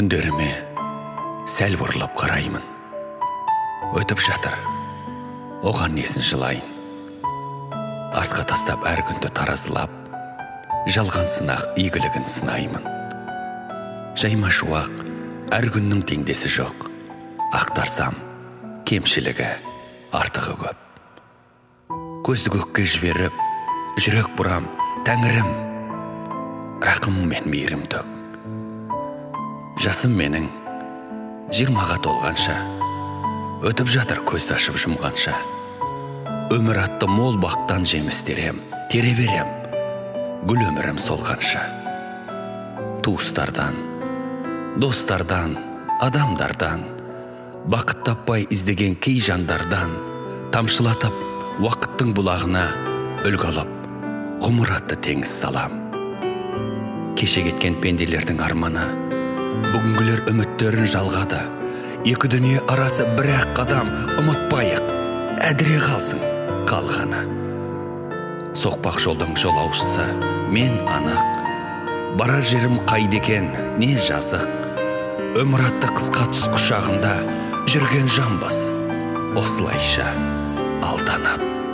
күндеріме сәл бұрылып қараймын. Өтіп жатыр. Оған несін жылайын? Артқа тастап әр күнді таразылап жалған сынақ игілігін сынаймын. Жайма шуақ әр күннің теңдесі жоқ. Ақтарсам кемшілігі артығы көп. Көзді көкке жіберіп жүрек бұрам тәңірім. Рақым мен мейірім төк жасым менің. Жиырмаға толғанша. Өтіп жатыр көзді ашып жұмғанша. Өмір атты мол бақтан жеміс терем тере берем. Гүл өмірім солғанша. Туыстардан достардан адамдардан бақыт таппай іздеген кей жандардан тамшылатып уақыттың бұлағына үлгі алып ғұмыр атты теңіз салам. Кеше кеткен пенделердің арманы бүгінгілер үміттерін жалғады. Екі дүние арасы бір ақ қадам ұмытпайық әдіре қалсын қалғаны. Соқпақ жолдың жолаушысы мен анық. Барар жерім қайда екен не жазық. Өмір атты қысқа түс құшағында жүрген жанбыз осылайша алданып